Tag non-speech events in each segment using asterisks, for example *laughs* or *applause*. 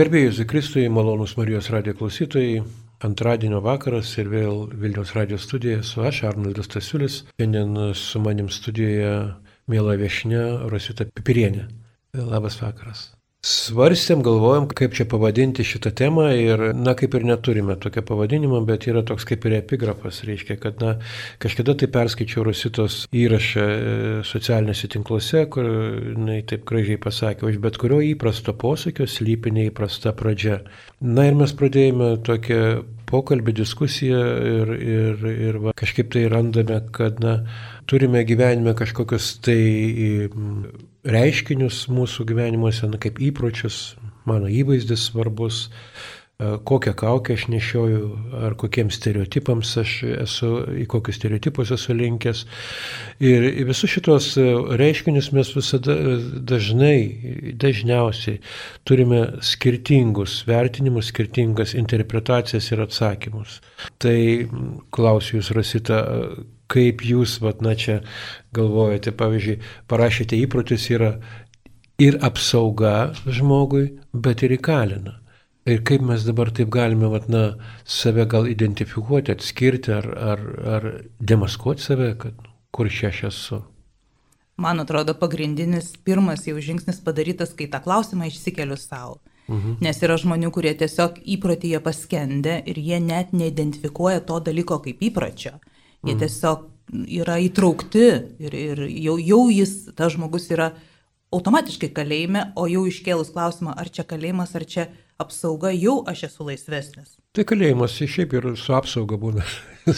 Garbėjus Kristui, malonus Marijos radijo klausytojai, antradienio vakaras ir vėl Vilniaus radijo studijoje su aš, Arnoldas Tasiulis. Šiandien su manim studijoje mėla viešinė Rosita Pipirienė. Labas vakaras. Svarstėm, galvojom, kaip čia pavadinti šitą temą ir, na, kaip ir neturime tokio pavadinimo, bet yra toks kaip ir epigrafas, reiškia, kad, na, kažkada tai perskaičiau Rositos įrašą e, socialiniuose tinkluose, kur, na, taip gražiai pasakė, už bet kurio įprasto posakio slypi neįprasta pradžia. Na ir mes pradėjome tokią pokalbį, diskusiją ir, ir, ir va, kažkaip tai randame, kad, na, turime gyvenime kažkokius tai reiškinius mūsų gyvenimuose, na, kaip įpročius, mano įvaizdis svarbus, e, kokią kaukę aš nešioju, ar kokiems stereotipams aš esu, į kokius stereotipus esu linkęs. Ir visus šitos e, reiškinius mes visada e, dažnai, dažniausiai turime skirtingus vertinimus, skirtingas interpretacijas ir atsakymus. Tai klausiu jūs, Rasita, kaip jūs, vat, na čia galvojate, pavyzdžiui, parašėte įprotis yra ir apsauga žmogui, bet ir įkalina. Ir kaip mes dabar taip galime, vat, na, save gal identifikuoti, atskirti ar, ar, ar demaskuoti save, kad kur čia aš esu. Man atrodo, pagrindinis pirmas jau žingsnis padarytas, kai tą klausimą išsikeliu savo. Mhm. Nes yra žmonių, kurie tiesiog įprotyje paskendė ir jie net neidentifikuoja to dalyko kaip įpročio. Jie mm. tiesiog yra įtraukti ir, ir jau, jau jis, tas žmogus yra automatiškai kalėjime, o jau iškėlus klausimą, ar čia kalėjimas, ar čia apsauga, jau aš esu laisvesnis. Tai kalėjimas šiaip ir su apsauga būna. *laughs*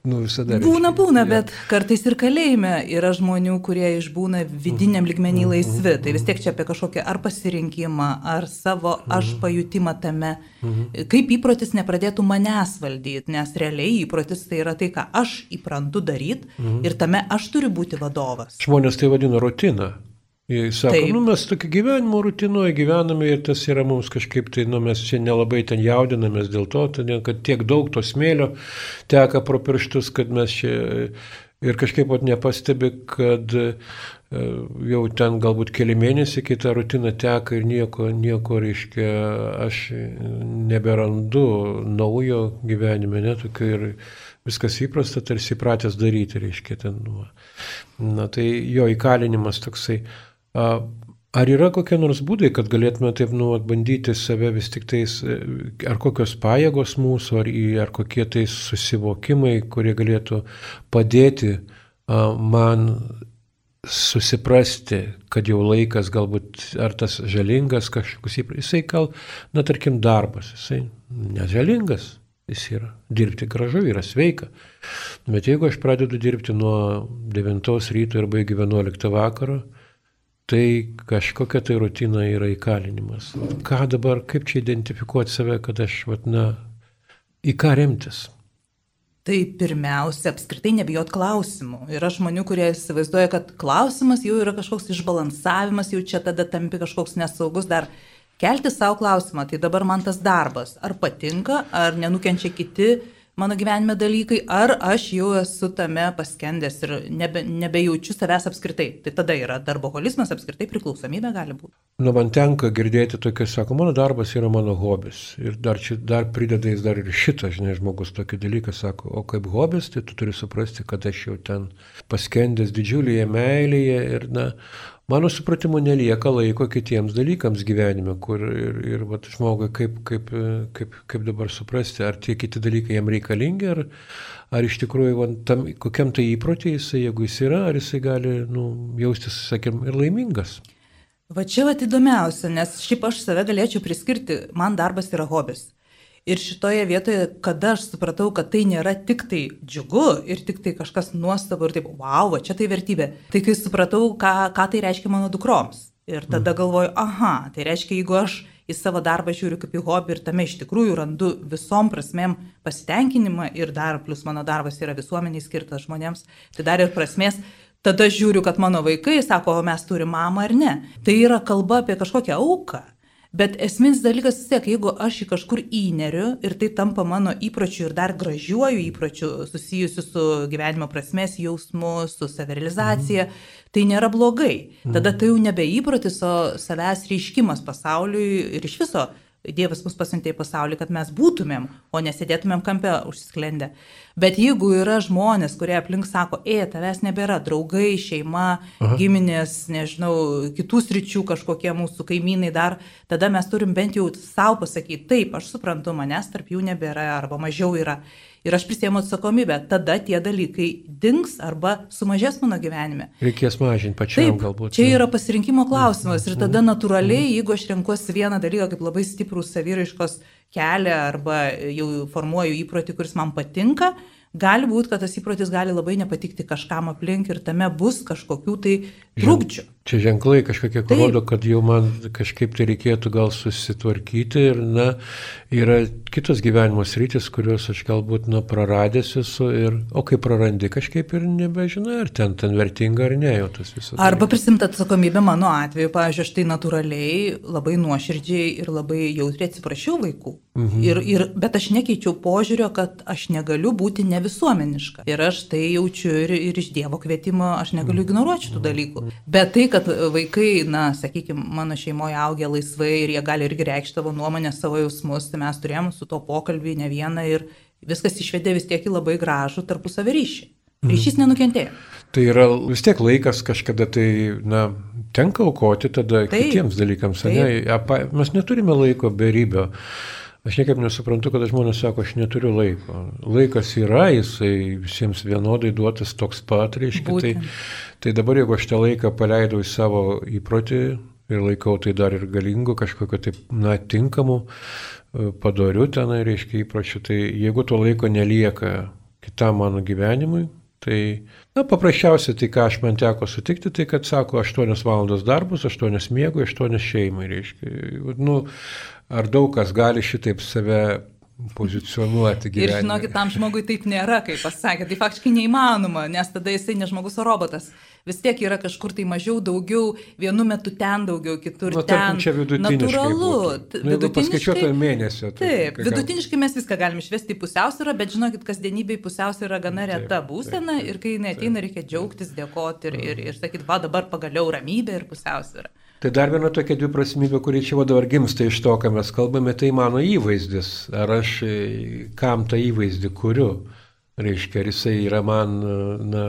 Nu, visada. Būna, būna, bet kartais ir kalėjime yra žmonių, kurie išbūna vidiniam ligmenį mhm. laisvi. Tai vis tiek čia apie kažkokį ar pasirinkimą, ar savo aš mhm. pajutimą tame. Mhm. Kaip įprotis nepradėtų manęs valdyti, nes realiai įprotis tai yra tai, ką aš įprantu daryti ir tame aš turiu būti vadovas. Žmonės tai vadina rutina. Sako, Taip. nu mes tokį gyvenimo rutinoje gyvename ir tas yra mums kažkaip tai, nu mes čia nelabai ten jaudinamės dėl to, todėl, kad tiek daug to smėlio teka pro pirštus, kad mes čia ir kažkaip pat nepastebi, kad e, jau ten galbūt keli mėnesiai kitą rutiną teka ir nieko, nieko reiškia, aš neberandu naujo gyvenime, netokio ir viskas įprasta, tarsi pratęs daryti, reiškia ten. Nu, na tai jo įkalinimas toksai. Ar yra kokie nors būdai, kad galėtume taip nu, bandyti save vis tik tais, e, ar kokios pajėgos mūsų, ar, ar kokie tai susivokimai, kurie galėtų padėti man susiprasti, kad jau laikas galbūt, ar tas žalingas kažkoks įprastas, jisai gal, na tarkim, darbas, jisai nežalingas, jis yra. Dirbti gražu, yra sveika. Bet jeigu aš pradedu dirbti nuo 9 ryto ir baigiu 11 vakaro, tai kažkokia tai rutina yra įkalinimas. Ką dabar, kaip čia identifikuoti save, kad aš, vat, na, į ką remtis? Tai pirmiausia, apskritai nebijot klausimų. Yra žmonių, kurie įsivaizduoja, kad klausimas jau yra kažkoks išbalansavimas, jau čia tada tampi kažkoks nesaugus dar. Kelti savo klausimą, tai dabar man tas darbas, ar patinka, ar nenukenčia kiti mano gyvenime dalykai, ar aš jau esu tame paskendęs ir nebe, nebejaučiu savęs apskritai. Tai tada yra darboholizmas, apskritai priklausomybė gali būti. Nu, man tenka girdėti tokia, sako, mano darbas yra mano hobis. Ir dar, čia, dar prideda jis dar ir šitą, žinai, žmogus tokį dalyką sako, o kaip hobis, tai tu turi suprasti, kad aš jau ten paskendęs didžiulėje meilėje ir, na, mano supratimu, nelieka laiko kitiems dalykams gyvenime, kur ir, ir vat, žmogui kaip, kaip, kaip, kaip dabar suprasti, ar tie kiti dalykai jam reikalingi, ar, ar iš tikrųjų vat, tam, kokiam tai įprotė jisai, jeigu jis yra, ar jisai gali nu, jaustis, sakėm, ir laimingas. Va čia va įdomiausia, nes šiaip aš save galėčiau priskirti, man darbas yra hobis. Ir šitoje vietoje, kada aš supratau, kad tai nėra tik tai džiugu ir tik tai kažkas nuostabu ir taip, wow, čia tai vertybė, tai kai supratau, ką, ką tai reiškia mano dukroms. Ir tada mhm. galvoju, aha, tai reiškia, jeigu aš į savo darbą žiūriu kaip į hobį ir tame iš tikrųjų randu visom prasmėm pasitenkinimą ir dar plus mano darbas yra visuomeniai skirtas žmonėms, tai dar ir prasmės, tada žiūriu, kad mano vaikai sako, o mes turime mamą ar ne. Tai yra kalba apie kažkokią auką. Bet esminis dalykas vis tiek, jeigu aš į kažkur įneriu ir tai tampa mano įpročiu ir dar gražiuoju įpročiu susijusiu su gyvenimo prasmės jausmu, su savirealizacija, mm. tai nėra blogai. Tada tai jau nebe įprotis, o savęs reiškimas pasauliui ir iš viso Dievas mus pasiuntė į pasaulį, kad mes būtumėm, o nesėdėtumėm kampe užsisklendę. Bet jeigu yra žmonės, kurie aplink sako, e, tavęs nebėra, draugai, šeima, Aha. giminės, nežinau, kitų sričių kažkokie mūsų kaimynai dar, tada mes turim bent jau savo pasakyti, taip, aš suprantu, manęs tarp jų nebėra arba mažiau yra ir aš prisėmu atsakomybę, tada tie dalykai dings arba sumažės mano gyvenime. Reikės mažinti pačiam Taip, galbūt. Čia yra pasirinkimo klausimas ir tada natūraliai, jeigu aš renkuosi vieną dalyką kaip labai stiprų saviraiškos kelią arba jau formuoju įprotį, kuris man patinka, gali būti, kad tas įprotis gali labai nepatikti kažkam aplink ir tame bus kažkokių tai trūkdžių. Čia ženklai kažkokie Taip. rodo, kad jau man kažkaip tai reikėtų gal susitvarkyti ir, na, yra kitos gyvenimo sritis, kuriuos aš galbūt, na, praradęs esu ir, o kai prarandi, kažkaip ir nebežinai, ar ten, ten vertinga ar ne, jau tas visas. Arba prisimti atsakomybę mano atveju, pavyzdžiui, aš tai natūraliai, labai nuoširdžiai ir labai jautriai atsiprašiau vaikų. Mhm. Ir, ir, bet aš nekeičiau požiūrio, kad aš negaliu būti nevisuomeniška. Ir aš tai jaučiu ir, ir iš Dievo kvietimo, aš negaliu ignoruoti šitų dalykų. Bet tai, kad vaikai, na, sakykime, mano šeimoje augia laisvai ir jie gali irgi reikšti savo nuomonę, savo jausmus, tai mes turėjome su to pokalbį ne vieną ir viskas išvedė vis tiek į labai gražų tarpusavį ryšį. Ryšys mhm. nenukentėjo. Tai yra vis tiek laikas kažkada tai, na, tenka aukoti tada taip, kitiems dalykams. Taip. Ne? Mes neturime laiko beribio. Aš niekaip nesuprantu, kada žmonės sako, aš neturiu laiko. Laikas yra, jisai visiems vienodai duotas toks pat, reiškia. Tai, tai dabar jeigu aš tą laiką paleidau į savo įprotį ir laikau tai dar ir galingu, kažkokio taip, na, tinkamu, e, padariu tenai, reiškia, įpročiu, tai jeigu to laiko nelieka kitam mano gyvenimui, tai, na, paprasčiausiai tai, ką aš man teko sutikti, tai, kad sako, 8 valandos darbus, 8 miego, 8 šeimai, reiškia. Nu, Ar daug kas gali šitaip save pozicionuoti gyvenime. Ir žinokit, tam žmogui taip nėra, kaip pasakė, tai faktiškai neįmanoma, nes tada jisai ne žmogus, o robotas. Vis tiek yra kažkur tai mažiau, daugiau, vienu metu ten daugiau, kitur nu, ten. Tarkim, čia vidutiniškai. Natūralu. Nu, vidutiniškai mėnesio. Tai, taip, vidutiniškai mes viską galim išvesti į pusiausvyrą, bet žinokit, kasdienybėj pusiausvyrą gana reta būsena ir kai jinai ateina, reikia džiaugtis, dėkoti ir, ir, ir sakyti, va dabar pagaliau ramybė ir pusiausvyrą. Tai dar viena tokia dviprasmybė, kuri čia dabar gimsta iš to, ką mes kalbame, tai mano įvaizdis. Ar aš e, kam tą įvaizdį kuriu? Reiškia, ar jisai yra man, na,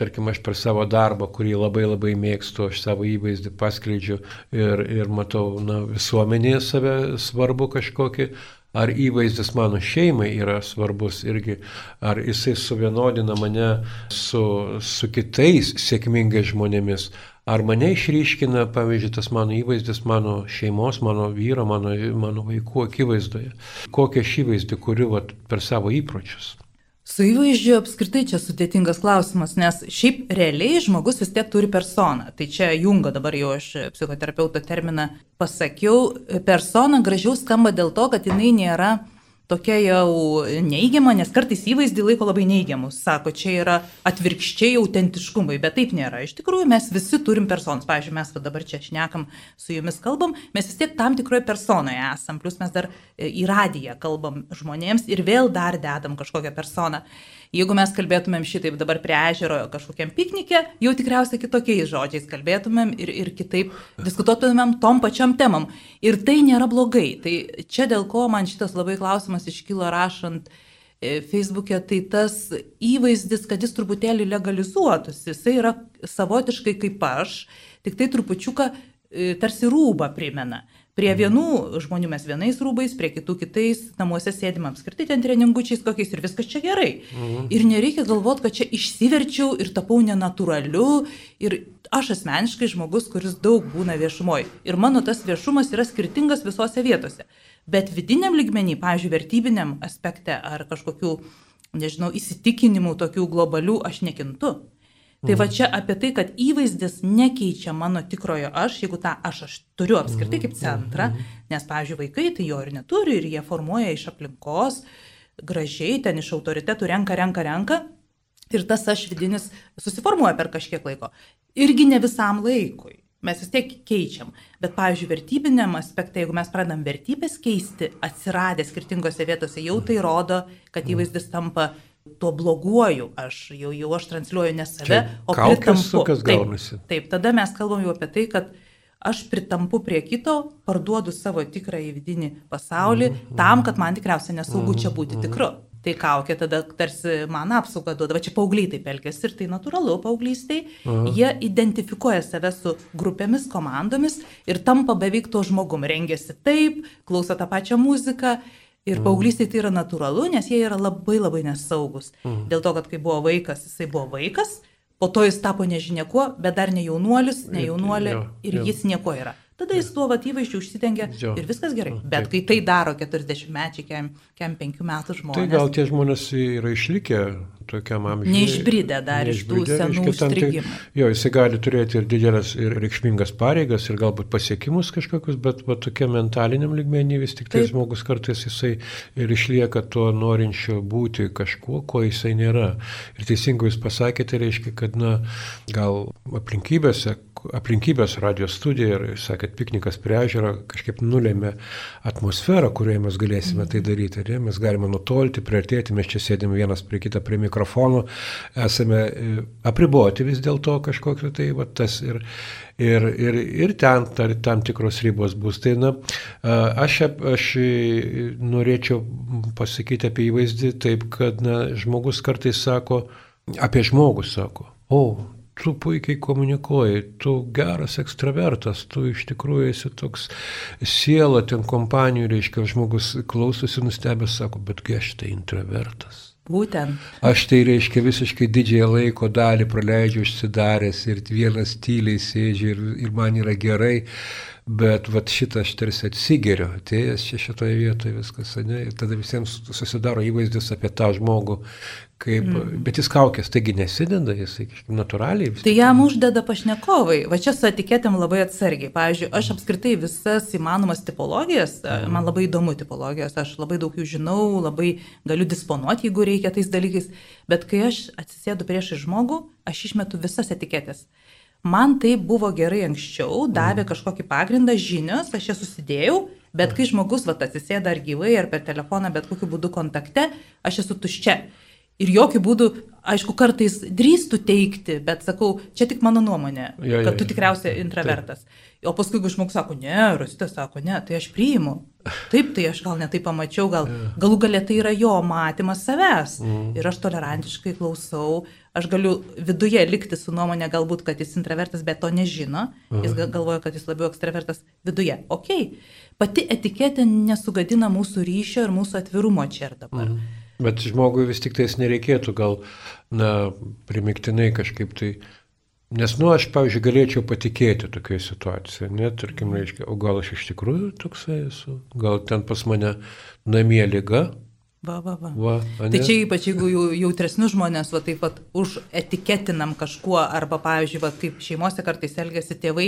tarkim, aš per savo darbą, kurį labai labai mėgstu, aš savo įvaizdį paskleidžiu ir, ir matau, na, visuomenėje save svarbu kažkokį, ar įvaizdis mano šeimai yra svarbus irgi, ar jisai suvienodina mane su, su kitais sėkmingais žmonėmis, Ar mane išryškina, pavyzdžiui, tas mano įvaizdis mano šeimos, mano vyro, mano, mano vaikų akivaizdoje? Kokią šį įvaizdį kuriu vat, per savo įpročius? Su įvaizdžiu apskritai čia sudėtingas klausimas, nes šiaip realiai žmogus vis tiek turi personą. Tai čia jungo dabar jau aš psichoterapeuto terminą pasakiau. Persona gražiau skamba dėl to, kad jinai nėra tokia jau neigiama, nes kartais įvaizdį laiko labai neigiamus. Sako, čia yra atvirkščiai autentiškumai, bet taip nėra. Iš tikrųjų, mes visi turim personus. Pavyzdžiui, mes dabar čia šnekam, su jumis kalbam, mes vis tiek tam tikroje personoje esam, plus mes dar į radiją kalbam žmonėms ir vėl dar dedam kažkokią personą. Jeigu mes kalbėtumėm šitaip dabar prie ežero kažkokiam piknikė, jau tikriausiai kitokiais žodžiais kalbėtumėm ir, ir kitaip diskutuotumėm tom pačiam temam. Ir tai nėra blogai. Tai čia dėl ko man šitas labai klausimas iškilo rašant e, Facebook'e, tai tas įvaizdis, kad jis truputėlį legalizuotųsi, jisai yra savotiškai kaip aš, tik tai trupučiuką e, tarsi rūbą primena. Prie vienų žmonių mes vienais rūbais, prie kitų kitais, namuose sėdim apskritai ten treningučiais kokiais ir viskas čia gerai. Mhm. Ir nereikia galvoti, kad čia išsiverčiau ir tapau nenatūraliu. Ir aš asmeniškai žmogus, kuris daug būna viešumoje. Ir mano tas viešumas yra skirtingas visose vietose. Bet vidiniam ligmenį, pavyzdžiui, vertybiniam aspekte ar kažkokių, nežinau, įsitikinimų tokių globalių aš nekintu. Tai va mhm. čia apie tai, kad įvaizdis nekeičia mano tikrojo aš, jeigu tą aš aš turiu apskritai kaip mhm. centrą, mhm. nes, pavyzdžiui, vaikai tai jo ir neturi ir jie formuoja iš aplinkos, gražiai ten iš autoritetų renka, renka, renka. Ir tas aš vidinis susiformuoja per kažkiek laiko. Irgi ne visam laikui. mes vis tiek keičiam. Bet, pavyzdžiui, vertybiniam aspektui, jeigu mes pradam vertybės keisti, atsiradę skirtingose vietose, jau tai rodo, kad įvaizdis tampa tuo bloguoju, aš jau, jau aš transliuoju ne save, Čia o pritampu. Taip, taip, tada mes kalbam jau apie tai, kad aš pritampu prie kito, parduodu savo tikrąjį vidinį pasaulį mm -hmm. tam, kad man tikriausiai nesaugu čia būti mhm. tikru. Tai kaukė tada tarsi man apsaugą duoda, va čia paaugliai taip elgesi ir tai natūralu paauglystai, jie identifikuoja save su grupėmis, komandomis ir tampa beveik to žmogum, rengiasi taip, klauso tą pačią muziką. Ir mm. paauglystai tai yra natūralu, nes jie yra labai labai nesaugus. Mm. Dėl to, kad kai buvo vaikas, jisai buvo vaikas, po to jis tapo nežinia kuo, bet dar ne jaunuolis, ne jaunuolė ir jis nieko yra. Tada jis tuo vatyvaizdžiu užsidengia jo. ir viskas gerai. Bet taip. kai tai daro 40 mečiai, kem 5 metų žmonės. Tai gal tie žmonės yra išlikę tokiam amžiui. Neišbridę dar iš tų senų tai- strigimų. Tai, jo, jisai gali turėti ir didelės, ir reikšmingas pareigas, ir galbūt pasiekimus kažkokius, bet va, tokia mentaliniam ligmenį vis tik tai Taip. žmogus kartais jisai ir išlieka to norinčio būti kažkuo, ko jisai nėra. Ir teisingai jūs pasakėte, reiškia, kad na, gal aplinkybėse, aplinkybės radio studija ir, sakėt, piknikas prie ežero kažkaip nulėmė atmosferą, kurioje mes galėsime tai daryti. Ne? Mes galime nutolti, priartėti, mes čia sėdime vienas prie kitą prie mikrofonų, esame e, apriboti vis dėlto kažkokiu tai va, tas ir, ir, ir, ir ten tar, tam tikros ribos bus. Tai na, aš, aš norėčiau pasakyti apie įvaizdį taip, kad na, žmogus kartais sako, apie žmogų sako, o, tu puikiai komunikuoji, tu geras ekstravertas, tu iš tikrųjų esi toks siela ten kompanijų, reiškia, žmogus klausosi nustebęs, sako, betgi aš tai introvertas. Būtent. Aš tai reiškia visiškai didžiąją laiko dalį praleidžiu užsidaręs ir vienas tyliai sėdžiu ir, ir man yra gerai, bet vat šitą aš tarsi atsigeriu, atėjęs čia šitoje vietoje viskas, ne, ir tada visiems susidaro įvaizdis apie tą žmogų, kaip, mm. bet jis kaukės, taigi nesideda, jis, natūraliai. Tai jam uždeda pašnekovai, va čia su etiketėm labai atsargiai. Pavyzdžiui, aš apskritai visas įmanomas tipologijas, mm. man labai įdomu tipologijos, aš labai daug jų žinau, labai galiu disponuoti, jeigu reikia tais dalykais, bet kai aš atsisėdu priešai žmogų, aš išmetu visas etiketės. Man tai buvo gerai anksčiau, davė kažkokį pagrindą, žinios, aš jas susidėjau, bet kai žmogus va atsisėda ar gyvai, ar per telefoną, bet kokiu būdu kontakte, aš esu tuščia. Ir jokių būdų, aišku, kartais drįstų teikti, bet sakau, čia tik mano nuomonė, ja, ja, kad tu tikriausiai intravertas. Taip. O paskui, jeigu žmogus sako, ne, Rositas sako, ne, tai aš priimu. Taip, tai aš gal netai pamačiau, gal galų galę tai yra jo matymas savęs. Mm. Ir aš tolerantiškai klausau, aš galiu viduje likti su nuomonė galbūt, kad jis intravertas, bet to nežino. Mm. Jis galvoja, kad jis labiau ekstravertas viduje. Ok, pati etiketė nesugadina mūsų ryšio ir mūsų atvirumo čia ir dabar. Mm. Bet žmogui vis tik tais nereikėtų gal, na, primiktinai kažkaip tai, nes, nu, aš, pavyzdžiui, galėčiau patikėti tokioje situacijoje, net, tarkim, reiškia, o gal aš iš tikrųjų toksai esu, gal ten pas mane namie lyga, Va, va, va. va tai čia ypač jeigu jau, jautresnius žmonės, va taip pat už etiketinam kažkuo, arba, pavyzdžiui, va, kaip šeimose kartais elgesi tėvai,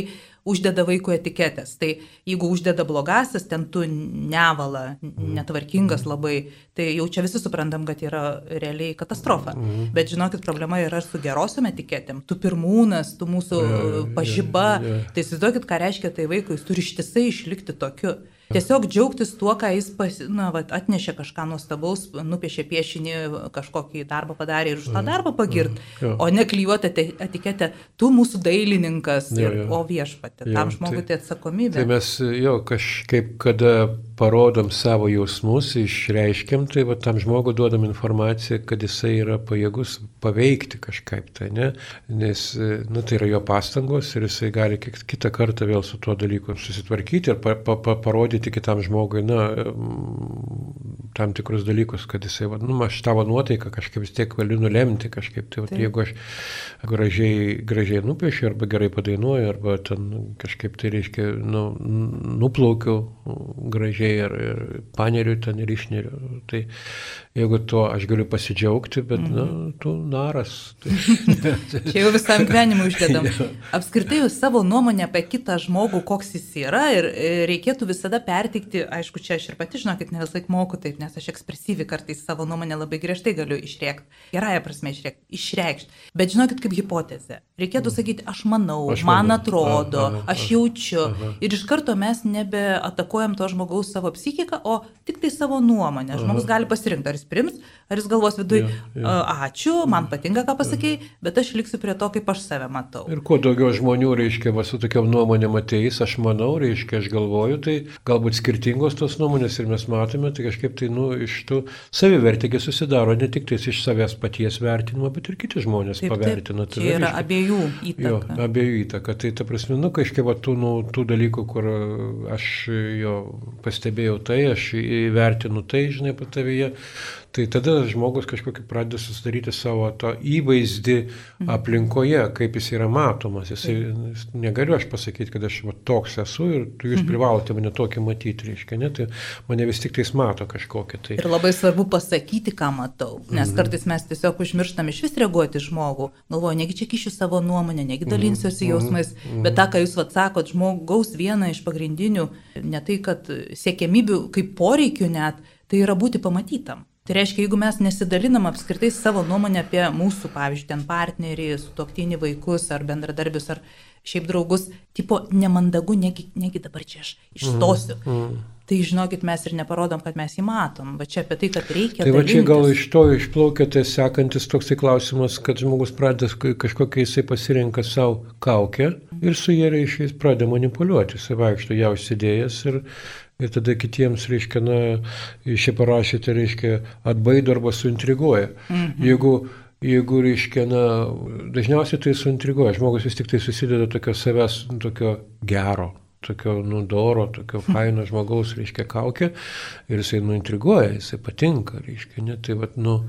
uždeda vaikų etiketės. Tai jeigu uždeda blogasis, ten tu nevala, mhm. netvarkingas labai, tai jau čia visi suprantam, kad yra realiai katastrofa. Mm. Bet žinokit, problema yra su gerosiom etiketėm. Tu pirmūnas, tu mūsų yeah, pažyba. Yeah, yeah. Tai įsivaizduokit, ką reiškia tai vaikui, jis turi ištisai išlikti tokiu. Tiesiog džiaugtis tuo, ką jis pas, na, va, atnešė kažką nuostabaus, nupiešė piešinį, kažkokį darbą padarė ir už tą mm, darbą pagirt, mm, o ne klyjuoti etiketę, tu mūsų dailininkas, jo, jo. Ir, o viešpatė, tam žmogui tai, tai atsakomybė. Tai mes jo kažkaip, kada parodom savo jausmus, išreiškiam, tai va, tam žmogui duodam informaciją, kad jisai yra pajėgus paveikti kažkaip tai, ne? nes nu, tai yra jo pastangos ir jisai gali kitą kartą vėl su tuo dalyku susitvarkyti ir pa, pa, pa, parodyti kitam žmogui, na, tam tikrus dalykus, kad jisai, va, nu, aš tavo nuotaiką kažkaip vis tiek galiu nulemti kažkaip. Tai, va, jeigu aš gražiai, gražiai nupiešiu arba gerai padainuoju, arba ten kažkaip tai reiškia, nu, nuplaukiu gražiai ir, ir paneriu ten ir išneriu. Tai jeigu to aš galiu pasidžiaugti, bet, na, tu naras. *laughs* Tai, Čia jau visam gyvenimui uždedam. Apskritai jūs savo nuomonę apie kitą žmogų, koks jis yra ir e, reikėtų visada pertikti, aišku, čia aš ir pati žinokit, ne visą laiką moku taip, nes aš ekspresyvi kartais savo nuomonę labai griežtai galiu išrėkti, gerąją prasme išreikšti. Bet žinokit, kaip hipotezė. Reikėtų sakyti, aš manau, aš man manau. atrodo, aha, aha, aš jaučiu. Aha. Ir iš karto mes nebeatakuojam to žmogaus savo psichiką, o tik tai savo nuomonę. Žmogus gali pasirinkti, ar jis prims, ar jis galvos viduje, ja, ja. ačiū, man patinka, ką pasakėjai, bet aš liksiu prie to, kaip aš save matau. Ir kuo daugiau žmonių, reiškia, va, su tokiam nuomonėm ateis, aš manau, reiškia, aš galvoju, tai galbūt skirtingos tos nuomonės ir mes matome, tai kažkaip tai, nu, iš tų savivertėgi susidaro ne tik tais iš savęs paties vertinimo, bet ir kiti žmonės taip, pavertina. Taip, tai yra reiškia, abiejų įtaka. Jo, abiejų įtaka. Tai ta prasme, nu, kažkaip va, tų, nu, tų dalykų, kur aš jo pastebėjau tai, aš įvertinu tai, žinai, patavyje, tai tada žmogus kažkokį pradeda susidaryti savo tą įvaizdį mhm. aplinkoje, kaip jis yra matomas. Jisai, negaliu aš pasakyti, kad aš va, toks esu ir jūs mhm. privalote mane tokį matyti, reiškia, ne, tai mane vis tik tais mato kažkokį. Tai... Ir labai svarbu pasakyti, ką matau, nes mhm. kartais mes tiesiog užmirštam iš vis reaguoti žmogų, galvoju, negi čia kišiu savo nuomonę, negi dalinsiuosi jausmais, bet tą, ką jūs atsakot, žmogaus viena iš pagrindinių, ne tai, kad siekiamybių kaip poreikių net, tai yra būti pamatytam. Tai reiškia, jeigu mes nesidalinam apskritai savo nuomonę apie mūsų, pavyzdžiui, ten partnerį, sutoktinį vaikus ar bendradarbius ar šiaip draugus, tipo nemandagu, negi, negi dabar čia aš išstosiu. Mm, mm. Tai žinokit, mes ir neparodom, kad mes jį matom. Va čia apie tai, kad reikia. Tai va čia gal iš to išplaukia tai sekantis toksai klausimas, kad žmogus pradeda kažkokią jisai pasirenka savo kaukę ir su jie reiškia pradeda manipuliuoti. Jisai vaikšto ją užsidėjęs ir ir tada kitiems, reiškia, na, šiaip parašyti, reiškia, atbaido arba suintriguoja. Mhm. Jeigu, jeigu, reiškia, na, dažniausiai tai suintriguoja, žmogus vis tik tai susideda tokio savęs, tokio gero, tokio nudoro, tokio faino žmogaus, reiškia, kaukė ir jisai nuintriguoja, jisai patinka, reiškia, ne, tai vad, nu,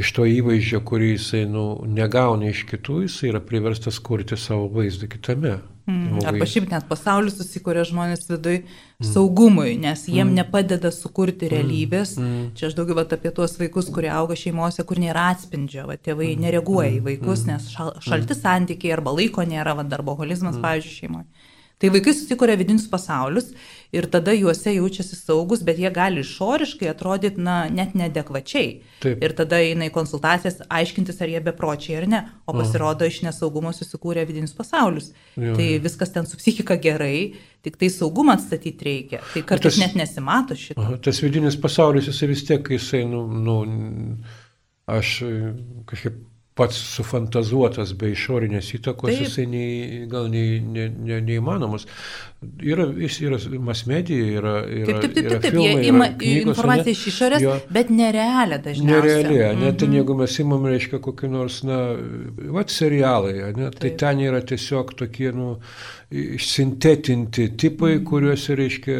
iš to įvaizdžio, kurį jisai, nu, negauna iš kitų, jisai yra priverstas kurti savo vaizdą kitame. Mm, arba šiaip net pasaulis susikūrė žmonės vidui mm. saugumui, nes jiem mm. nepadeda sukurti realybės. Mm. Čia aš daugiau vat, apie tuos vaikus, kurie auga šeimose, kur nėra atspindžio, vat, tėvai mm. nereaguoja į mm. vaikus, mm. nes šal, šalti mm. santykiai arba laiko nėra, vat, darboholizmas, mm. pavyzdžiui, šeimoje. Tai vaikai susikuria vidinius pasaulius ir tada juose jaučiasi saugus, bet jie gali išoriškai atrodyti, na, net nedekvačiai. Taip. Ir tada eina į konsultacijas aiškintis, ar jie bepročiai ar ne, o pasirodo iš nesaugumo susikūrė vidinius pasaulius. Jo. Tai viskas ten su psichika gerai, tik tai saugumą atstatyti reikia. Tai kartais tas, net nesimato šito. Aha, tas vidinis pasaulis, jisai vis tiek, jisai, nu, nu aš kažkaip pats sufantazuotas be išorinės įtakos, Taip. jisai nei, gal nei, ne, ne, neįmanomas. Yra, jis yra masmedija, yra, yra, taip, taip, taip, taip, taip. jie ima informaciją iš išorės, jo, bet nerealią dažniausiai. Nerealią, net mm -hmm. ten jeigu mes imam, reiškia, kokį nors, na, va, serialai, ne, tai ten yra tiesiog tokie, nu, sintetinti tipai, kuriuose, reiškia,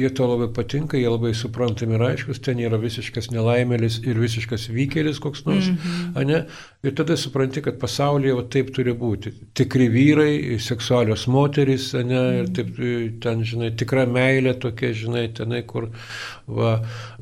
jie to labai patinka, jie labai suprantami ir aiškus, ten yra visiškas nelaimėlis ir visiškas vykėlis koks nors, mm -hmm. ne? Ir tada supranti, kad pasaulyje va, taip turi būti. Tikri vyrai, seksualios moterys, ne? Ir taip, ten, žinai, tikra meilė tokia, žinai, tenai, kur, va,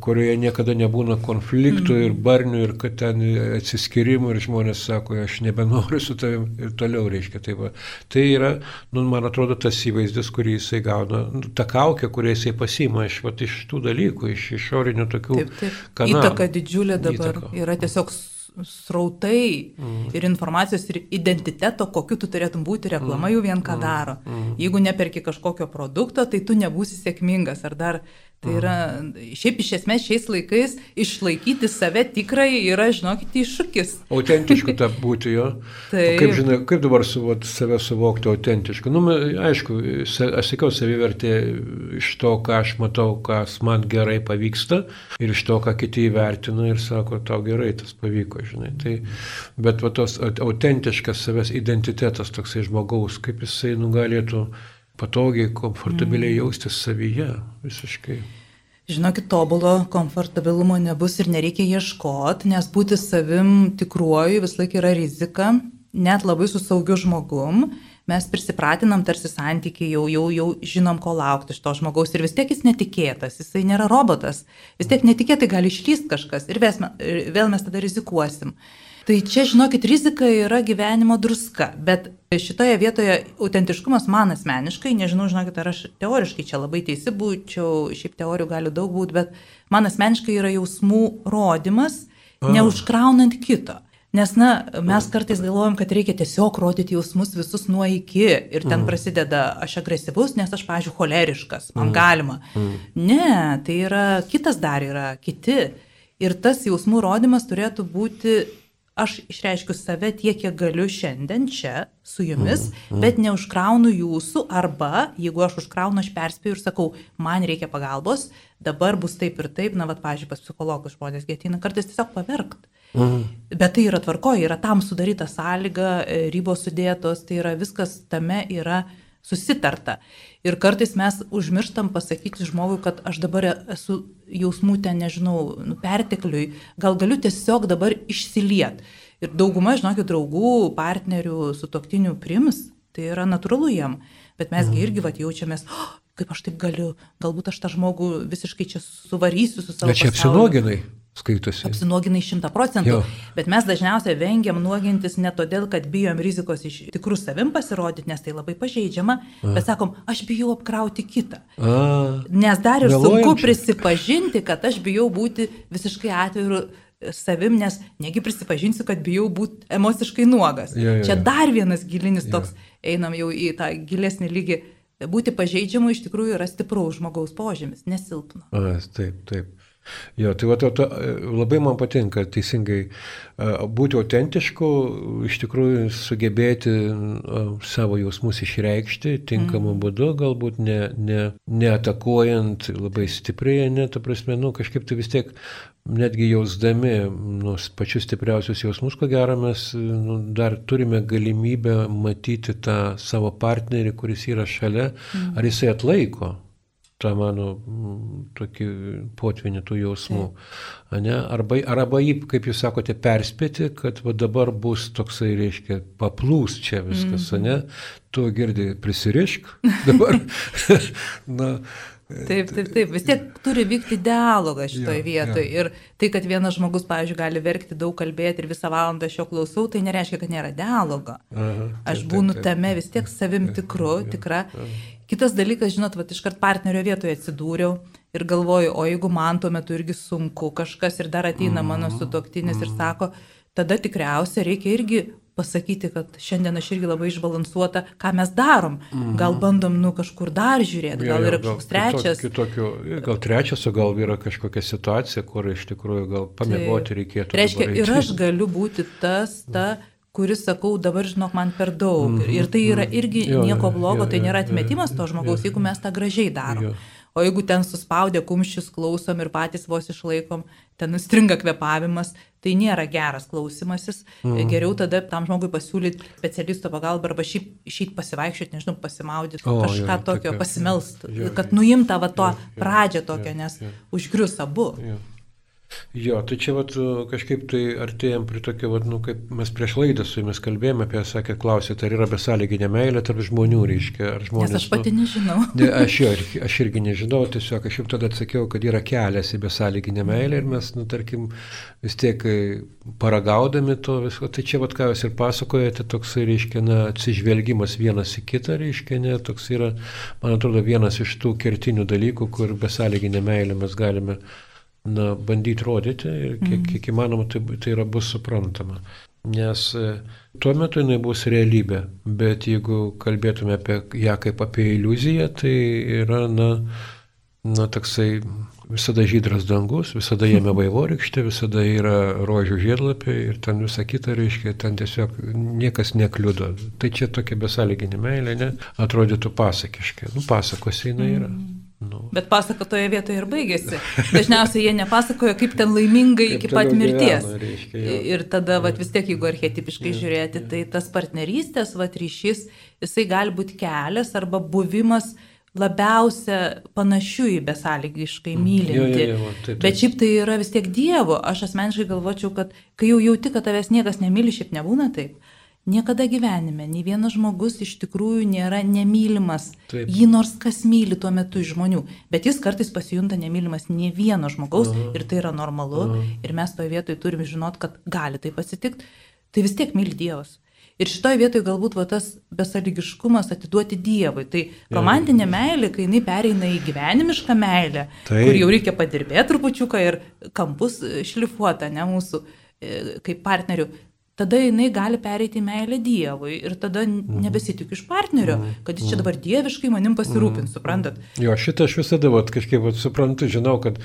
kurioje niekada nebūna konfliktų ir barnių ir kad ten atsiskirimų ir žmonės sako, aš nebenoriu su tavim ir toliau, reiškia. Tai, va, tai yra, nu, man atrodo, tas įvaizdis, kurį jisai gauna, nu, ta kaukė, kurią jisai pasima iš, vat, iš tų dalykų, iš išorinių tokių taip, taip. kanalų. Įtaka didžiulė dabar Įtaka. yra tiesiog srautai mm. ir informacijos ir identiteto, kokiu tu turėtum būti, reklama mm. jau vien ką mm. daro. Mm. Jeigu neperki kažkokio produkto, tai tu nebūsi sėkmingas ar dar Tai yra, šiaip iš esmės šiais laikais išlaikyti save tikrai yra, žinokit, iššūkis. Autentišku tą būti jo. Tai kaip, žinai, kaip dabar su, vat, save suvokti autentišku? Nu, aišku, aš sakiau savivertė iš to, ką aš matau, kas man gerai pavyksta ir iš to, ką kiti įvertina ir sako, tau gerai tas pavyko, žinai. Tai, bet va, tos autentiškas savęs identitetas toksai žmogaus, kaip jisai nugalėtų patogiai, komfortabiliai mm. jaustis savyje visiškai. Žinokit, tobulo komfortabilumo nebus ir nereikia ieškoti, nes būti savim tikruoju vis laik yra rizika, net labai su saugiu žmogum mes prisipratinam tarsi santykiai, jau, jau, jau žinom, ko laukti iš to žmogaus ir vis tiek jis netikėtas, jisai nėra robotas, vis tiek netikėtai gali išlyst kažkas ir vėl, vėl mes tada rizikuosim. Tai čia, žinokit, rizika yra gyvenimo druska, bet šitoje vietoje autentiškumas man asmeniškai, nežinau, žinokit, ar aš teoriškai čia labai teisi būčiau, šiaip teorijų gali daug būti, bet man asmeniškai yra jausmų rodimas, neužkraunant kito. Nes, na, mes kartais galvojam, kad reikia tiesiog rodyti jausmus visus nuo iki ir ten mm. prasideda aš agresyvus, nes aš, pažiūrėjau, choleriškas, man mm. galima. Mm. Ne, tai yra kitas dar yra, kiti. Ir tas jausmų rodimas turėtų būti, aš išreiškiu save tiek, kiek galiu šiandien čia su jumis, mm. Mm. bet neužkraunu jūsų arba, jeigu aš užkraunu, aš perspėju ir sakau, man reikia pagalbos, dabar bus taip ir taip, na, vad, pažiūrėjau, pas psichologus žmonės gėtina kartais tiesiog paverkt. Mhm. Bet tai yra tvarkoje, yra tam sudaryta sąlyga, ribos sudėtos, tai yra viskas tame yra susitarta. Ir kartais mes užmirštam pasakyti žmogui, kad aš dabar esu jausmų ten, nežinau, nu, pertekliui, gal galiu tiesiog dabar išsiliet. Ir dauguma, žinokit, draugų, partnerių, sutoktinių prims, tai yra natūralu jiem. Bet mesgi mhm. irgi vat, jaučiamės, oh, kaip aš taip galiu, galbūt aš tą žmogų visiškai čia suvarysiu su savo. Bet čia apsinuoginai skaitosi. Apsinuoginai šimta procentų. Bet mes dažniausiai vengiam nuogintis ne todėl, kad bijom rizikos iš tikrų savim pasirodyti, nes tai labai pažeidžiama, A. bet sakom, aš bijau apkrauti kitą. A. Nes dar ir Vėluojančiai. sunku prisipažinti, kad aš bijau būti visiškai atviru savim, nes negi prisipažinsiu, kad bijau būti emociškai nuogas. Jo, jo. Čia dar vienas gilinis toks, jo. einam jau į tą gilesnį lygį. Būti pažeidžiamu iš tikrųjų yra stipraus žmogaus požymis, nesilpno. A, taip, taip. Jo, tai va, to, to, labai man patinka teisingai būti autentišku, iš tikrųjų sugebėti savo jausmus išreikšti tinkamu mm. būdu, galbūt ne, ne, neatakuojant labai stipriai, ne, ta prasme, nu, kažkaip tai vis tiek netgi jausdami nu, pačius stipriausius jausmus, ko gero mes nu, dar turime galimybę matyti tą savo partnerį, kuris yra šalia, mm. ar jisai atlaiko tą mano mm, tokį potvinį tų jausmų. Ne? Arba, arba jį, kaip jūs sakote, perspėti, kad va, dabar bus toksai, reiškia, paplūs čia viskas, mm ne? Tu girdi, prisirišk *laughs* dabar. *laughs* Na, Taip, taip, taip. Vis tiek turi vykti dialogas šitoje ja, vietoje. Ja. Ir tai, kad vienas žmogus, pavyzdžiui, gali verkti, daug kalbėti ir visą valandą aš jo klausau, tai nereiškia, kad nėra dialogo. Aha, taip, aš būnu taip, taip, tame vis tiek savim tikru, ja, tikra. Ja. Kitas dalykas, žinot, va, iškart partnerio vietoje atsidūriau ir galvoju, o jeigu man tuo metu irgi sunku, kažkas ir dar ateina mano mhm. sutoktinis ir mhm. sako, tada tikriausiai reikia irgi pasakyti, kad šiandien aš irgi labai išbalansuota, ką mes darom. Mhm. Gal bandom, nu, kažkur dar žiūrėti, gal yra kažkoks trečias. Kitokio, gal trečias, o gal yra kažkokia situacija, kur iš tikrųjų gal pamiegoti reikėtų. Tai reiškia, ir aš galiu būti tas, ta. Mhm kuris sakau, dabar žinok, man per daug. Mm -hmm. Ir tai yra mhm. irgi jo, nieko blogo, jo, tai nėra atmetimas to žmogaus, jo, jeigu mes tą gražiai darom. Jo. O jeigu ten suspaudė kumščius, klausom ir patys vos išlaikom, ten stringa kvepavimas, tai nėra geras klausimasis. Mm. Geriau tada tam žmogui pasiūlyti specialisto pagalbą arba šiaip išeiti pasivaikščioti, nežinau, pasimaudyti, o, kažką jo, tokio, pasimelst, kad nuimta va to pradžią tokią, nes užgrius abu. Jo. Jo, tai čia vat, kažkaip tai artėjom prie tokio, vat, nu, kaip mes prieš laidą su jumis kalbėjome apie, sakė, klausėte, ar yra besąlyginė meilė tarp žmonių, reiškia, ar žmonės... Nes aš pati nu, nežinau. Ne, aš, jo, aš irgi nežinau, tiesiog aš jau tada atsakiau, kad yra kelias į besąlyginę meilę ir mes, nu, tarkim, vis tiek paragaudami to visko, tai čia, vat, ką jūs ir pasakojate, toksai, reiškia, na, atsižvelgimas vienas į kitą, reiškia, ne, toks yra, man atrodo, vienas iš tų kertinių dalykų, kur besąlyginę meilę mes galime na, bandyti rodyti ir kiek, mm. kiek įmanoma tai, tai yra bus suprantama. Nes e, tuo metu jinai bus realybė, bet jeigu kalbėtume apie ją kaip apie iliuziją, tai yra, na, na toksai visada žydras dangus, visada jame *laughs* vaivorykštė, visada yra rožių žiedlapiai ir ten visą kitą reiškia, ten tiesiog niekas nekliudo. Tai čia tokia besąlyginė meilė, ne, atrodytų pasakiškai. Nu, pasakose jinai yra. Mm. Nu. Bet pasako toje vietoje ir baigėsi. Dažniausiai jie nepasakoja, kaip ten laimingai kaip iki pat mirties. Gyveno, reiškia, jo. ir tada vat, vis tiek, jeigu archetipiškai jo, žiūrėti, jo. tai tas partnerystės vat, ryšys, jisai gali būti kelias arba buvimas labiausia panašių į besąlygiškai mm. mylinti. Jo, jo, jo, taip, taip. Bet šiaip tai yra vis tiek Dievo. Aš asmeniškai galvočiau, kad kai jau jauti, kad tavęs niekas nemyli, šiaip nebūna taip. Niekada gyvenime, nei vienas žmogus iš tikrųjų nėra nemylimas. Taip. Jį nors kas myli tuo metu iš žmonių, bet jis kartais pasijunta nemylimas ne vieno žmogaus Aha. ir tai yra normalu. Aha. Ir mes toje vietoje turime žinot, kad gali tai pasitikti. Tai vis tiek myli Dievas. Ir šitoje vietoje galbūt va, tas besaligiškumas atiduoti Dievui. Tai romantinė meilė, kai jinai pereina į gyvenimišką meilę, tai. kur jau reikia padirbėti trupučiuką ir kampus šlifuota, ne mūsų e, kaip partnerių, tada jinai gali pereiti į meilę Dievui ir tada mhm. nebesitikiu iš partnerio, mhm. kad jis čia dabar dieviškai manim pasirūpins, mhm. suprantat? Jo, šitą aš visada vat, kažkaip vat, suprantu, žinau, kad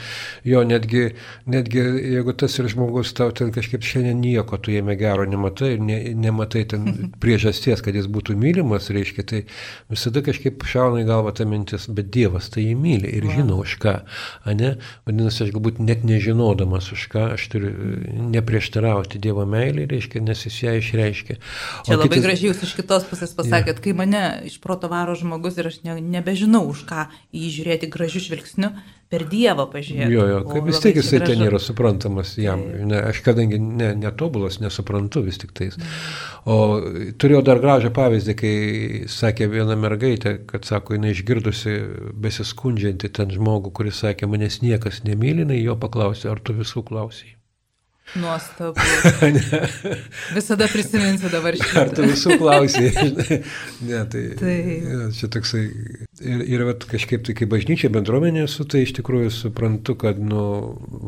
jo netgi, netgi jeigu tas ir žmogus tau ten kažkaip šiandien nieko tu jame gero nematai, ne, nematai ten *laughs* priežasties, kad jis būtų mylimas, reiškia, tai visada kažkaip šauna į galvą ta mintis, bet Dievas tai jį myli ir Va. žino už ką, ne? Vadinasi, aš galbūt net nežinodamas už ką, aš turiu neprieštarauti Dievo meilį, reiškia, nes jis ją išreiškia. O Čia labai kitas... gražiai jūs iš kitos pusės pasakėt, ja. kai mane iš proto varo žmogus ir aš ne, nebežinau, už ką jį žiūrėti gražiu žvilgsniu, per Dievą pažiūrėti. Jo, jo, kaip vis tiek jisai ten yra suprantamas jam. Ne, aš kadangi ne, netobulas, nesuprantu vis tik tais. O turėjau dar gražią pavyzdį, kai sakė viena mergaitė, kad sako, jinai išgirdusi besiskundžianti ten žmogų, kuris sakė, manęs niekas nemyli, jo paklausė, ar tu visų klausai. Nuostabu. *laughs* Visada prisiminsiu dabar šį. Ar tu visų klausai? *laughs* ne, tai, tai. Ja, čia toksai. Ir, ir vat, kažkaip tai kaip bažnyčia bendruomenė esu, tai iš tikrųjų suprantu, kad nu,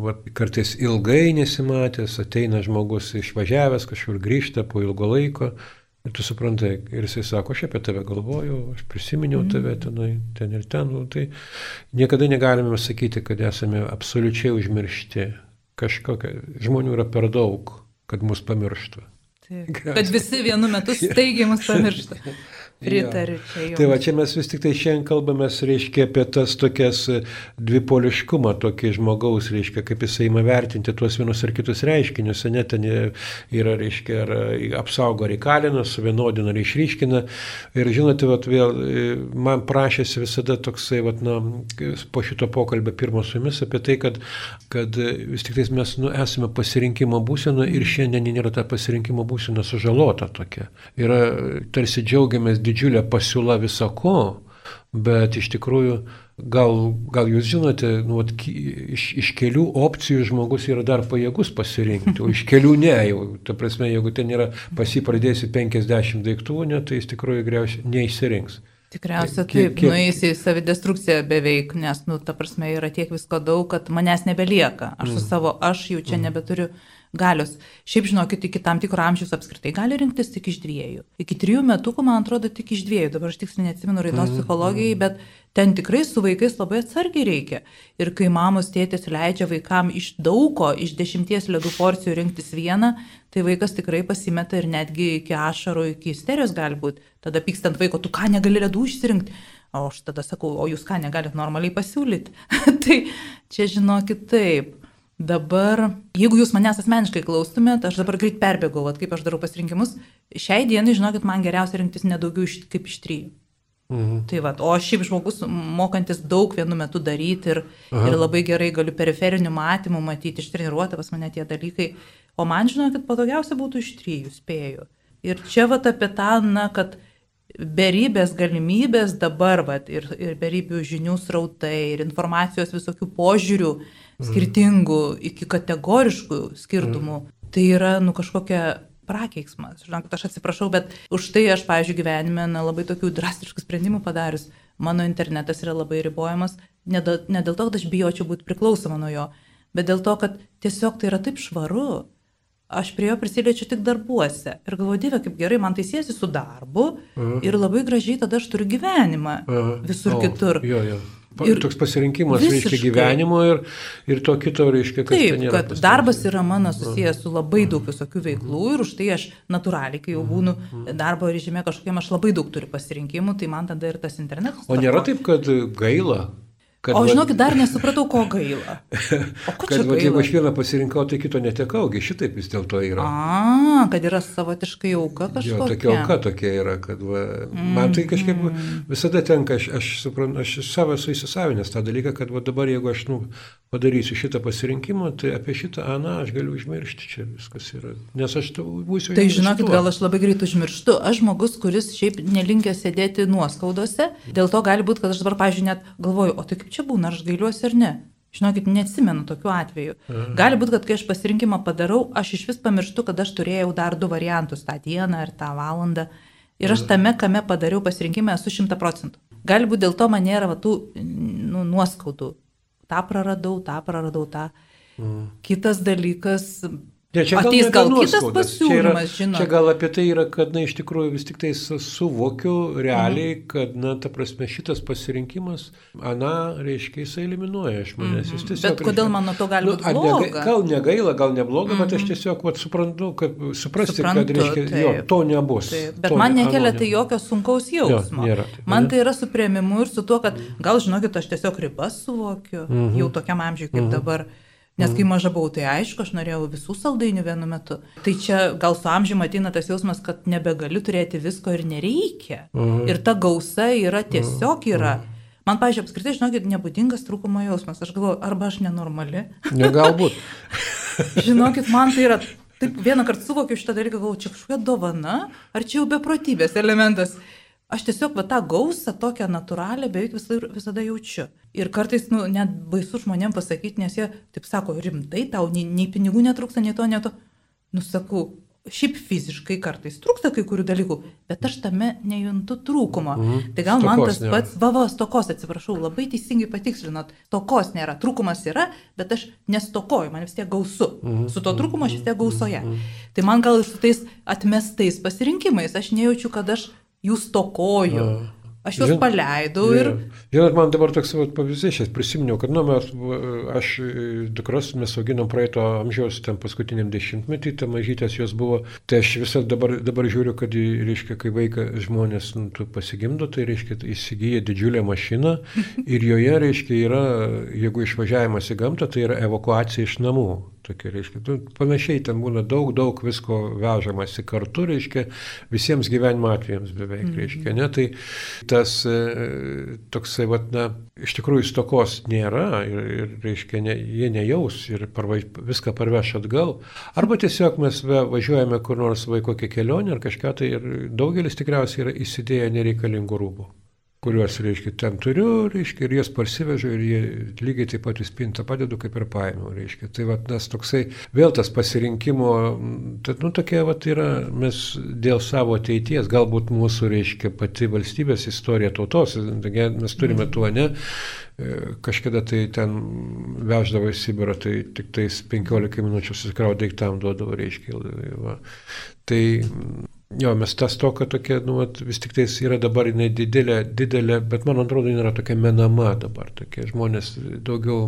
vat, kartais ilgai nesimatęs, ateina žmogus išvažiavęs, kažkur grįžta po ilgo laiko. Ir tu suprantai, ir jisai sako, aš apie tave galvoju, aš prisiminiau mm. tave tenai, ten ir ten. Nu, tai niekada negalime sakyti, kad esame absoliučiai užmiršti kažkokia, žmonių yra per daug, kad mus pamirštų. Taip, kad visi vienu metu staigiai mus pamirštų. *laughs* Pritariu čia jau. Tai va, čia mes vis tik tai šiandien kalbame, reiškia, apie tas tokias e, dvipoliškumą, tokį žmogaus, reiškia, kaip jisai ima vertinti tuos vienus ar kitus reiškinius, ne ten yra, reiškia, ar e, apsaugo ar įkalina, suvienodina ar išryškina. Ir žinote, va, vėl e, man prašėsi visada toksai, va, na, po šito pokalbio pirmo su jumis apie tai, kad, kad vis tik tai mes nu, esame pasirinkimo būsena ir šiandien nėra ta pasirinkimo būsena sužalota tokia. Yra tarsi džiaugiamės didžiulė pasiūla visako, bet iš tikrųjų gal, gal jūs žinote, nu, vat, iš, iš kelių opcijų žmogus yra dar pajėgus pasirinkti, o iš kelių ne, jau, ta prasme, jeigu ten yra pasipradėsi 50 daiktų, ne, tai jis tikrųjų greičiausiai neįsirinks. Tikriausiai taip, kiek... nueisi į savidestrukciją beveik, nes, nu, ta prasme, yra tiek visko daug, kad manęs nebelieka. Aš su mm. savo aš jau čia mm. nebeturiu galios. Šiaip žinokit, iki tam tikro amžiaus apskritai gali rinktis tik iš dviejų. Iki trijų metukų, man atrodo, tik iš dviejų. Dabar aš tiksliai neatsimenu raidos mhm, psichologijai, mhm. bet ten tikrai su vaikais labai atsargiai reikia. Ir kai mamos tėtis leidžia vaikam iš daugo, iš dešimties ledų porcijų rinktis vieną, tai vaikas tikrai pasimeta ir netgi iki ašarų, iki isterijos gali būti. Tada pykstant vaiko, tu ką negali ledų išsirinkti. O aš tada sakau, o jūs ką negalit normaliai pasiūlyti. *laughs* tai čia žinokit taip. Dabar, jeigu jūs manęs asmeniškai klaustumėt, aš dabar greit perbėgau, at, kaip aš darau pasirinkimus, šiai dienai, žinokit, man geriausia rinktis nedaugiau iš, kaip iš trijų. Mhm. Tai va, o šiaip žmogus mokantis daug vienu metu daryti ir, Aha. ir labai gerai galiu periferinių matymų matyti, ištreniruoti pas mane tie dalykai, o man žinokit, patogiausia būtų iš trijų, spėjau. Ir čia va apie tą, na, kad beribės galimybės dabar, va, ir, ir beribių žinių srautai, ir informacijos visokių požiūrių, mhm skirtingų iki kategoriškų skirtumų, mm. tai yra, nu, kažkokia prakeiksmas. Žinokit, aš atsiprašau, bet už tai aš, pavyzdžiui, gyvenime na, labai tokių drastiškų sprendimų padarius. Mano internetas yra labai ribojamas, ne dėl, ne dėl to, kad aš bijočiau būti priklausoma nuo jo, bet dėl to, kad tiesiog tai yra taip švaru. Aš prie jo prisiliečiu tik darbuose. Ir galvoju, dieve, kaip gerai, man tai siesi su darbu. -huh. Ir labai gražiai tada aš turiu gyvenimą -huh. visur oh, kitur. Jo, jo. Ir toks pasirinkimas, visiškai. reiškia, gyvenimo ir, ir to kito, reiškia, kad... Taip, kad darbas yra mano susijęs su labai daug visokių veiklų ir už tai aš natūraliai, kai jau būnu darbo režime kažkokiam, aš labai daug turiu pasirinkimų, tai man tada ir tas internetas. O nėra taip, kad gaila, Kad, o žinokit, dar nesupratau, ko gaila. *laughs* O ko kad, gaila? Jeigu aš vieną pasirinkau, tai kito netekaugi, šitaip vis dėlto yra. A, kad yra savotiškai auka kažkokia. Jo, tokia auka tokia yra, kad va, mm, man tai kažkaip mm. visada tenka, aš, aš suprantu, aš savo esu įsisavinęs tą dalyką, kad va, dabar jeigu aš nu, padarysiu šitą pasirinkimą, tai apie šitą Aną aš galiu užmiršti, čia viskas yra. Nes aš būsiu... Tai žinokit, gal aš labai greit užmirštu. Aš žmogus, kuris šiaip nelinkęs sėdėti nuoskaudose, dėl to gali būti, kad aš dabar, pažiūrėjau, net galvoju, o tai kaip čia būna, aš gailiuosi ar ne. Žinokit, neatsimenu tokiu atveju. Mhm. Gali būti, kad kai aš pasirinkimą padarau, aš iš vis pamirštu, kad aš turėjau dar du variantus tą dieną ar tą valandą. Ir aš tame, kame padariau pasirinkimą, esu šimta procentų. Gali būti dėl to man nėra va, tų nu, nuoskaudų tą praradau, tą praradau, tą. Mm. Kitas dalykas, Ne, čia gal Ateis gal kitas pasiūlymas, žinot. čia gal apie tai yra, kad, na, iš tikrųjų vis tik tai suvokiu realiai, mm. kad, na, ta prasme, šitas pasirinkimas, ana, reiškia, jisai eliminuoja iš manęs. Mm. Tiesiog, bet kodėl reiškia, man nuo to gali nu, būti bloga? Gal negaila, gal nebloga, mm. bet aš mhm. tiesiog, vat, suprantu, kad suprasti, suprantu, kad, reiškia, taip, jo, to nebus. Taip, bet to, man nekelia tai jokio sunkaus jausmo. Jo, nėra, taip, man tai yra su prieimimu ir su tuo, kad gal, žinokit, aš tiesiog ribas suvokiu, mm -hmm. jau tokiam amžiui kaip mm -hmm. dabar. Nes kai maža buvau, tai aišku, aš norėjau visų saldainių vienu metu. Tai čia gal su amžiumi ateina tas jausmas, kad nebegaliu turėti visko ir nereikia. Mhm. Ir ta gausa yra tiesiog yra. Mhm. Man, pažiūrėjau, apskritai, žinokit, nebūdingas trūkumo jausmas. Aš galvoju, arba aš nenormali. Negalbūt. *laughs* žinokit, man tai yra Taip vieną kartą suvokiau šitą dalyką, galvoju, čia kažkokia dovana, ar čia jau beprotybės elementas. Aš tiesiog va, tą gausą tokią natūralią beveik visada, visada jaučiu. Ir kartais, nu, net baisu žmonėm pasakyti, nes jie, taip sako, rimtai tau nei, nei pinigų netrūksta, nei to, nei to. Nusakau, šiaip fiziškai kartais trūksta kai kurių dalykų, bet aš tame nejuntu trūkumo. Mm. Tai gal stokos man tas nėra. pats, va, va, stokos, atsiprašau, labai teisingai patikslinot, stokos nėra, trūkumas yra, bet aš nestokoju, man vis tiek gausu. Mm. Su to trūkumo aš vis tiek gausoje. Mm. Tai man gal ir su tais atmestais pasirinkimais aš nejaučiu, kad aš jų stokoju. Ja. Aš juos Žin, paleidau ir... Žinot, man dabar toks pavyzdys, aš prisiminiau, kad, nu, mes, aš dukras mes auginom praeito amžiaus, ten paskutiniam dešimtmetį, ta mažytės jos buvo, tai aš visą dabar, dabar žiūriu, kad, reiškia, kai vaiką žmonės nu, pasigimdo, tai, reiškia, įsigyja didžiulę mašiną *laughs* ir joje, reiškia, yra, jeigu išvažiavimas į gamtą, tai yra evakuacija iš namų tokia, reiškia, tu, panašiai ten būna daug, daug visko vežamasi kartu, reiškia, visiems gyvenimo atvejams beveik, mm -hmm. reiškia, ne, tai tas e, toksai, vat, na, iš tikrųjų stokos nėra ir, ir reiškia, ne, jie nejaus ir parvaž, viską parveš atgal, arba tiesiog mes važiuojame kur nors vaiko kokią kelionę ar kažką, tai ir daugelis tikriausiai yra įsidėję nereikalingų rūbų kuriuos, reiškia, ten turiu, reiškia, ir jas parsivežu ir jie lygiai taip pat į spintą padedu, kaip ir paėmiau, reiškia. Tai va, tas toksai, vėl tas pasirinkimo, tai, nu, tokia va, yra, mes dėl savo ateities, galbūt mūsų, reiškia, pati valstybės istorija tautos, mes turime mm. tuo, ne, e, kažkada tai ten veždavo į Sibirą, tai tik tais 15 minučių susikrau daiktam duodavo, reiškia. Va. Tai Jo, mes tas toka tokia, nu, vat, vis tik tais yra dabar jinai didelė, didelė, bet man atrodo, jinai yra tokia menama dabar. Tokie žmonės daugiau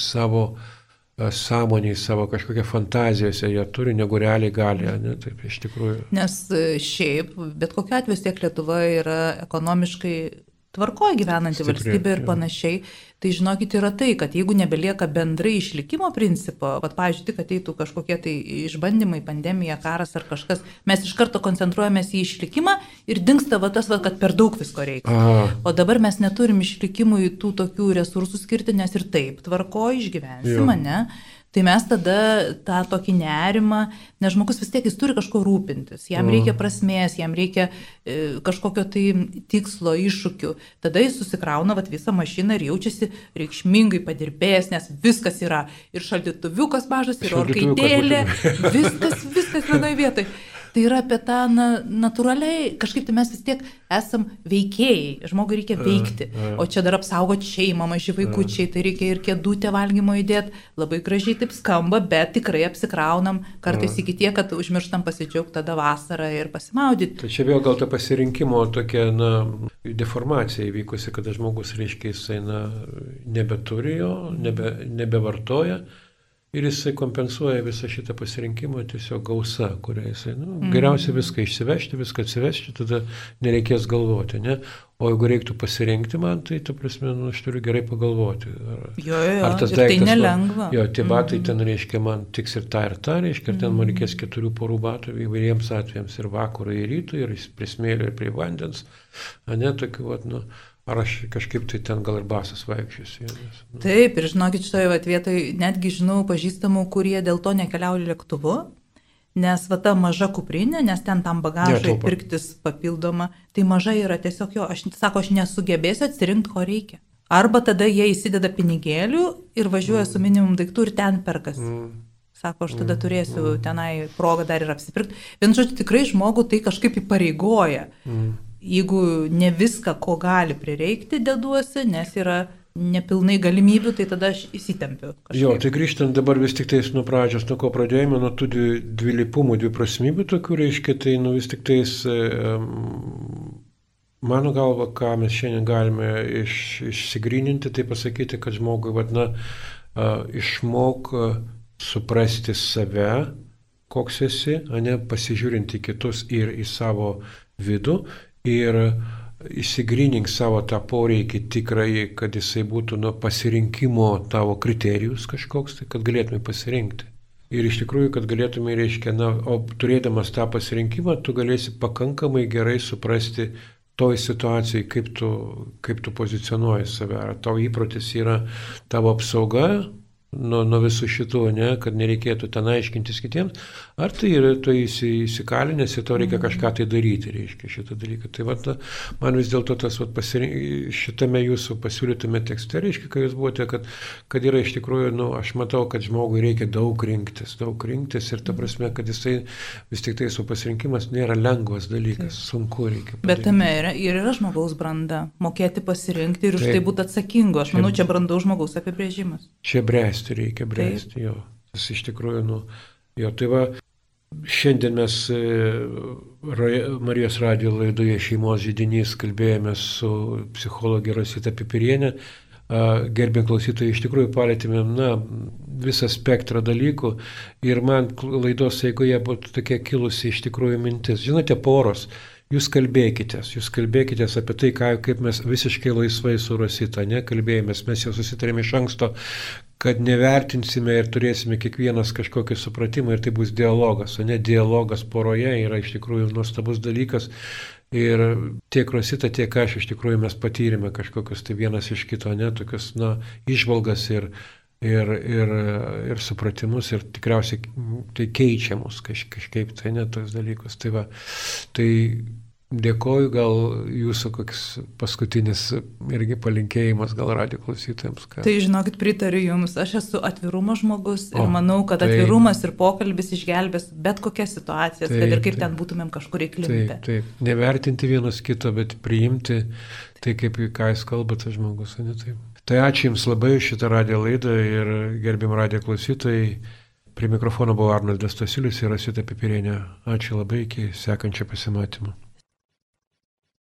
savo e, sąmoniai, savo kažkokią fantazijose jie turi, negu realiai gali, ne, taip iš tikrųjų. Nes e, šiaip, bet kokiu atveju tiek Lietuva yra ekonomiškai tvarkoje gyvenanti Stipriai, valstybė ir panašiai, tai žinokit yra tai, kad jeigu nebelieka bendrai išlikimo principo, pat, pavyzdžiui, tik ateitų kažkokie tai išbandymai, pandemija, karas ar kažkas, mes iš karto koncentruojamės į išlikimą ir dinksta va tas, va, kad per daug visko reikia. Aha. O dabar mes neturim išlikimui tų tokių resursų skirti, nes ir taip tvarkoje išgyvensim, ne? Tai mes tada tą tokį nerimą, nes žmogus vis tiek jis turi kažko rūpintis, jam reikia prasmės, jam reikia e, kažkokio tai tikslo, iššūkių. Tada jis susikrauna vat, visą mašiną ir jaučiasi reikšmingai padirbėjęs, nes viskas yra. Ir šaldytuviukas mažas, ir orkaitėlė, viskas, viskas vienoje vietoje. Tai yra apie tą na, natūraliai, kažkaip tai mes vis tiek esam veikėjai, žmogui reikia veikti, o čia dar apsaugoti šeimą, maži vaikučiai, tai reikia ir kėdutę valgymo įdėti, labai gražiai taip skamba, bet tikrai apsikraunam kartais iki tie, kad užmirštam pasidžiaugti tada vasarą ir pasimaudyti. Tai čia vėl gal ta pasirinkimo tokia, na, deformacija įvykusi, kada žmogus, reiškia, jisai, na, nebeturi jo, nebe, nebevartoja. Ir jisai kompensuoja visą šitą pasirinkimą tiesiog gausa, kurią jisai, nu, mm. geriausia viską išsivežti, viską atsivežti, tada nereikės galvoti, ne? O jeigu reiktų pasirinkti man, tai, tu prasme, nu, aš turiu gerai pagalvoti. Ar, jo, jo, ar tas tai daiktas... Tai nelengva. Jo, tie batai mm. ten reiškia, man tiks ir tą, ir tą, reiškia, ir ten man reikės keturių porų batų įvairiems atvejams, ir vakarui, ir rytui, ir prie smėlio, ir prie vandens, ne, tokių, vat, nu. Ar aš kažkaip tai ten gal ir basas vaikščiosiu. Nu. Taip, ir žinokit, šitoje vietoje netgi žinau pažįstamų, kurie dėl to nekeliauja lėktuvu, nes va ta maža kuprinė, nes ten tam bagažui ja, pirktis papildoma, tai maža yra tiesiog jo, aš sako, aš nesugebėsiu atsirinkti, ko reikia. Arba tada jie įsideda pinigėlių ir važiuoja mm. su minimum daiktų ir ten perkas. Mm. Sako, aš tada mm. turėsiu mm. tenai progą dar ir apsipirkti. Vien žodžiu, tikrai žmogų tai kažkaip įpareigoja. Mm jeigu ne viską, ko gali prireikti, deduosi, nes yra nepilnai galimybių, tai tada aš įsitempiu. Kažkaip. Jo, tai grįžtant dabar vis tik tais nuo pradžios, nuo ko pradėjome, nuo tų dvi, dvilypumų, dviprasmybių tokių, reiškia, tai nu vis tik tais, mano galva, ką mes šiandien galime iš, išsigryninti, tai pasakyti, kad žmogui, vadina, išmok suprasti save, koks esi, o ne pasižiūrinti kitus ir į savo vidų ir įsigrynink savo tą poreikį tikrai, kad jisai būtų nuo pasirinkimo tavo kriterijus kažkoks, tai kad galėtume pasirinkti. Ir iš tikrųjų, kad galėtume, reiškia, na, o turėdamas tą pasirinkimą, tu galėsi pakankamai gerai suprasti toj situacijai, kaip tu, kaip tu pozicionuoji save. Ar tavo įprotis yra tavo apsauga, nuo, nuo visų šitų, ne, kad nereikėtų ten aiškintis kitiems, ar tai yra tu įsikalinęs ir to reikia mhm. kažką tai daryti, reiškia šitą dalyką. Tai vat, man vis dėlto tas vat, pasirink, šitame jūsų pasiūlytume tekste, reiškia, kai jūs buvote, kad, kad yra iš tikrųjų, nu, aš matau, kad žmogui reikia daug rinktis, daug rinktis ir ta mhm. prasme, kad jisai vis tik tai su pasirinkimas nėra lengvas dalykas, Taip. sunku reikia. Padaryti. Bet tame yra, ir yra žmogaus branda, mokėti pasirinkti ir už Taip. tai būti atsakingu. Aš manau, čia brandaus žmogaus apibrėžimas. Čia bręsti bręsti, reikia bręsti, Taip. jo. Tas iš tikrųjų, nu, jo, tai va, šiandien mes e, Marijos radijo laidoje šeimos žydinys kalbėjome su psichologė Rosita Pipirienė. Gerbė klausytojai, iš tikrųjų palėtėme, na, visą spektrą dalykų ir man laidos eigoje buvo tokia kilusi iš tikrųjų mintis. Žinote, poros, jūs kalbėkitės, jūs kalbėkitės apie tai, ką, kaip mes visiškai laisvai su Rosita, nekalbėjomės, mes jau susitarėme iš anksto, kad nevertinsime ir turėsime kiekvienas kažkokį supratimą ir tai bus dialogas, o ne dialogas poroje yra iš tikrųjų nuostabus dalykas. Ir tiek Rosita, tiek aš iš tikrųjų mes patyrėme kažkokius tai vienas iš kito, ne, tokius, na, išvalgas ir, ir, ir, ir supratimus ir tikriausiai tai keičia mus kaž, kažkaip, tai ne tos dalykus. Tai, va, tai Dėkoju, gal jūsų koks paskutinis irgi palinkėjimas, gal radio klausytojams. Ką... Tai žinokit, pritariu Jums, aš esu atvirumo žmogus ir o, manau, kad tai, atvirumas ir pokalbis išgelbės bet kokias situacijas, taip, kad ir kaip taip, ten būtumėm kažkur įklimpę. Taip, taip, nevertinti vienas kito, bet priimti tai, kaip ką jis kalba tas žmogus, ne taip. Tai ačiū Jums labai šitą radio laidą ir gerbim radio klausytojai. Prie mikrofono buvo Arnoldas Stasiulis ir Rasita Pipirienė. Ačiū labai iki sekančio pasimatymo.